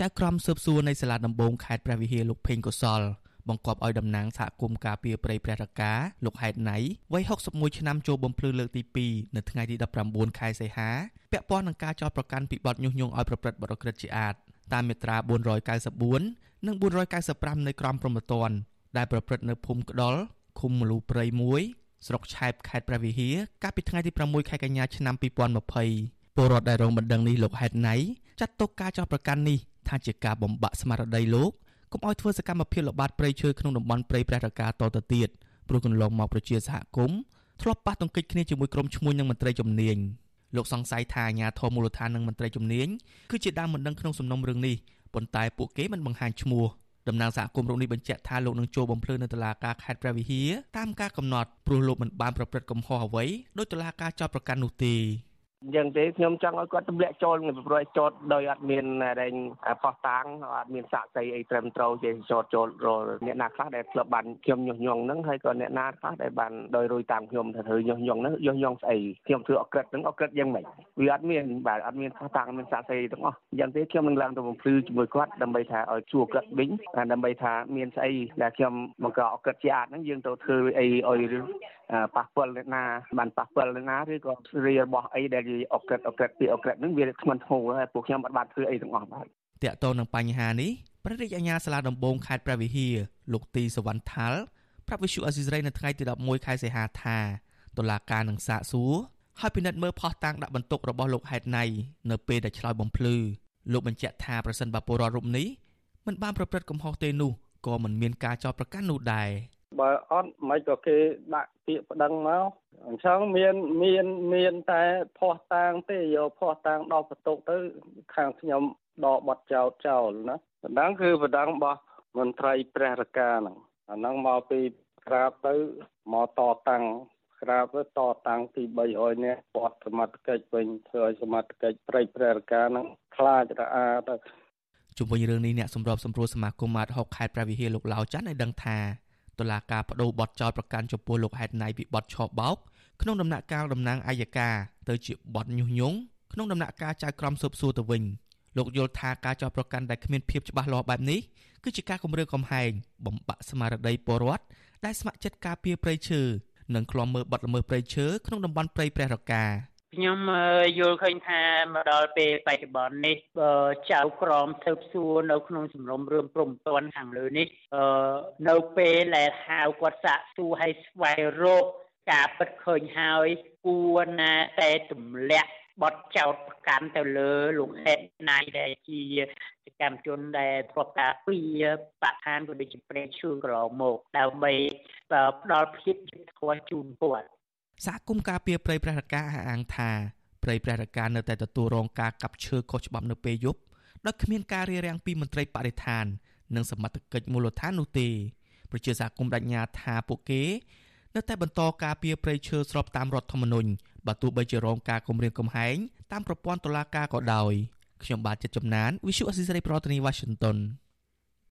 ចៅក្រមស៊ើបសួរនៃសាលាដំបងខេត្តព្រះវិហារលោកភេងកុសលបង្គាប់ឲ្យតំណាងសហគមន៍ការពារព្រៃព្រះរកាលោកហេតណៃវ័យ61ឆ្នាំចូលបំភ្លឺលើកទី2នៅថ្ងៃទី19ខែសីហាពាក់ព័ន្ធនឹងការចោទប្រកាន់ពីបទញុះញង់ឲ្យប្រព្រឹត្តបទក្រិតជាអាតតាមមាត្រា494និង495នៃក្រមព្រហ្មទណ្ឌដែលប្រព្រឹត្តនៅភូមិក្ដុលឃុំមលូព្រៃ1ស្រុកឆែបខេត្តព្រះវិហារកាលពីថ្ងៃទី6ខែកញ្ញាឆ្នាំ2020ពលរដ្ឋដែលរងបណ្ដឹងនេះលោកហេតណៃចាត់ទុកការចោទប្រកាន់នេះ ថាជាការបំបាក់ស្មារតីលោកកុំឲ្យធ្វើសកម្មភាពល្បាតព្រៃឈើក្នុងតំបន់ព្រៃព្រះរកាតទៅទៀតព្រោះកន្លងមកប្រជាសហគមន៍ធ្លាប់ប៉ះទង្គិចគ្នាជាមួយក្រុមឈ្មួញនិងមន្ត្រីជំនាញលោកសង្ស័យថាអាញាធមូលដ្ឋាននិងមន្ត្រីជំនាញគឺជាដើមមិនដឹងក្នុងសំណុំរឿងនេះប៉ុន្តែពួកគេមិនបង្ហាញឈ្មោះតំណាងសហគមន៍រូបនេះបញ្ជាក់ថាលោកនឹងចូលបំភ្លឺនៅតុលាការខេត្តព្រះវិហារតាមការកំណត់ព្រោះលោកមិនបានប្រព្រឹត្តកំហុសអ្វីដោយតុលាការចោទប្រកាន់នោះទេ អញ្ចឹងទេខ្ញុំចង់ឲ្យគាត់ទម្លាក់ចូលនឹងប្រយចោតដោយអត់មានរែងផោះតាំងអត់មានសាកសីអីត្រឹមត្រូវជាចោតចូលរអ្នកណាខ្លះដែលធ្លាប់បានខ្ញុំញុះញង់ហ្នឹងហើយក៏អ្នកណាខ្លះដែលបានដោយរួយតាមខ្ញុំថាធ្វើញុះញង់ហ្នឹងញុះញង់ស្អីខ្ញុំធ្វើអក្រិតហ្នឹងអក្រិតយ៉ាងម៉េចវាអត់មានបាទអត់មានផោះតាំងមានសាកសីទាំងអស់អញ្ចឹងទេខ្ញុំនឹងឡើងទៅបំភ្លឺជាមួយគាត់ដើម្បីថាឲ្យជួគាត់វិញដើម្បីថាមានស្អីដែលខ្ញុំបង្កអក្រិតជាអាចហ្នឹងយើងទៅធ្វើអីឲ្យប៉ះពាល់អ្នកណាបានប៉ះពាល់អ្នកណាឬក៏រីរបស់អីដែលអក្រិតអក្រិតពីអក្រិតហ្នឹងវាធ្ងន់ធ្ងរហើយពួកខ្ញុំអត់បានធ្វើអីទាំងអស់បាទតកតនឹងបញ្ហានេះព្រះរាជអាជ្ញាសាលាដំបងខេត្តព្រះវិហារលោកទីសវណ្ណថាល់ប្រាប់វិសុអេស៊ីសរ៉ៃនៅថ្ងៃទី11ខែសីហាថាតុលាការនឹងសាកសួរហើយពិនិត្យមើលផុសតាងដាក់បន្ទុករបស់លោកហេតណៃនៅពេលដែលឆ្លើយបំភ្លឺលោកបញ្ជាក់ថាប្រសិនបើពលរដ្ឋរូបនេះមិនបានប្រព្រឹត្តកំហុសទេនោះក៏មិនមានការចោទប្រកាន់នោះដែរ បើអត់មិនក៏គេដាក់ពាក្យប្តឹងមកអញ្ចឹងមានមានមានតែភ័ស្តុតាងទេយកភ័ស្តុតាងដល់បន្ទុកទៅខាងខ្ញុំដកបတ်ចោតចោលណាបណ្ដឹងគឺបណ្ដឹងរបស់មន្ត្រីព្រះរកាហ្នឹងអាហ្នឹងមកពីក្រាបទៅមកតតាំងក្រាបទៅតតាំងទី300នាក់បត់សមត្ថកិច្ចវិញធ្វើឲ្យសមត្ថកិច្ចព្រៃព្រះរកាហ្នឹងខ្លាចរអាទៅជុំវិញរឿងនេះអ្នកសម្របសម្រួលសមាគមម៉ាត6ខេត្តព្រះវិហារលោកឡាវច័ន្ទឲ្យដឹងថា តុលាការបដូរបទចោទប្រកាន់ចំពោះលោកហេតណៃពីបទឆបោកក្នុងដំណាក់កាលតំណាងអัยការទៅជាបទញុះញង់ក្នុងដំណាក់កាលចៅក្រមស៊ើបសួរទៅវិញលោកយល់ថាការចោទប្រកាន់ដែលគ្មានភាពច្បាស់លាស់បែបនេះគឺជាការគំរាមកំហែងបំបាក់ស្មារតីពលរដ្ឋដែលស្ម័គ្រចិត្តការពារព្រៃឈើនិងឃ្លាំមើលបទល្មើសព្រៃឈើក្នុងតំបន់ព្រៃព្រះរកា ខ្ញុំយល់ឃើញថាមកដល់ពេលបច្ចុប្បន្ននេះចៅក្រមធ្វើសួរនៅក្នុងជំរំរឿងព្រំទាន់ខាងលើនេះនៅពេលដែលហៅគាត់សាកសួរឲ្យស្វែងរកការពិតឃើញហើយគួរណាតែទម្លាក់បទចោតប្រកាន់ទៅលើលោកហេតណៃដែលជាសកម្មជនដែលធ្លាប់ការពីបឋានក៏ដូចជាប្រេងឈើកន្លងមកដើម្បីផ្ដល់ភាពយុត្តិធម៌ជូនគាត់ សហគមន៍ការពារព្រៃព្រះរកាអះអាងថាព្រៃព្រះរកានៅតែទទួលរងការកាប់ឈើខុសច្បាប់នៅពេលយប់ដោយគ្មានការរារាំងពីមន្ត្រីបរិស្ថាន និងសមត្ថកិច្ចមូលដ្ឋាននោះទេប្រជាសហគមន៍បញ្ញាថាពួកគេ នៅតែបន្តការពារព្រៃឈើស្របតាមរដ្ឋធម្មនុញ្ញបើទោះបីជារងការគំរាមកំហែងតាមប្រព័ន្ធតុលាការក៏ដោយខ្ញុំបាទចិត្តចំណាន Visual Assisray ប្រធានាទី Washington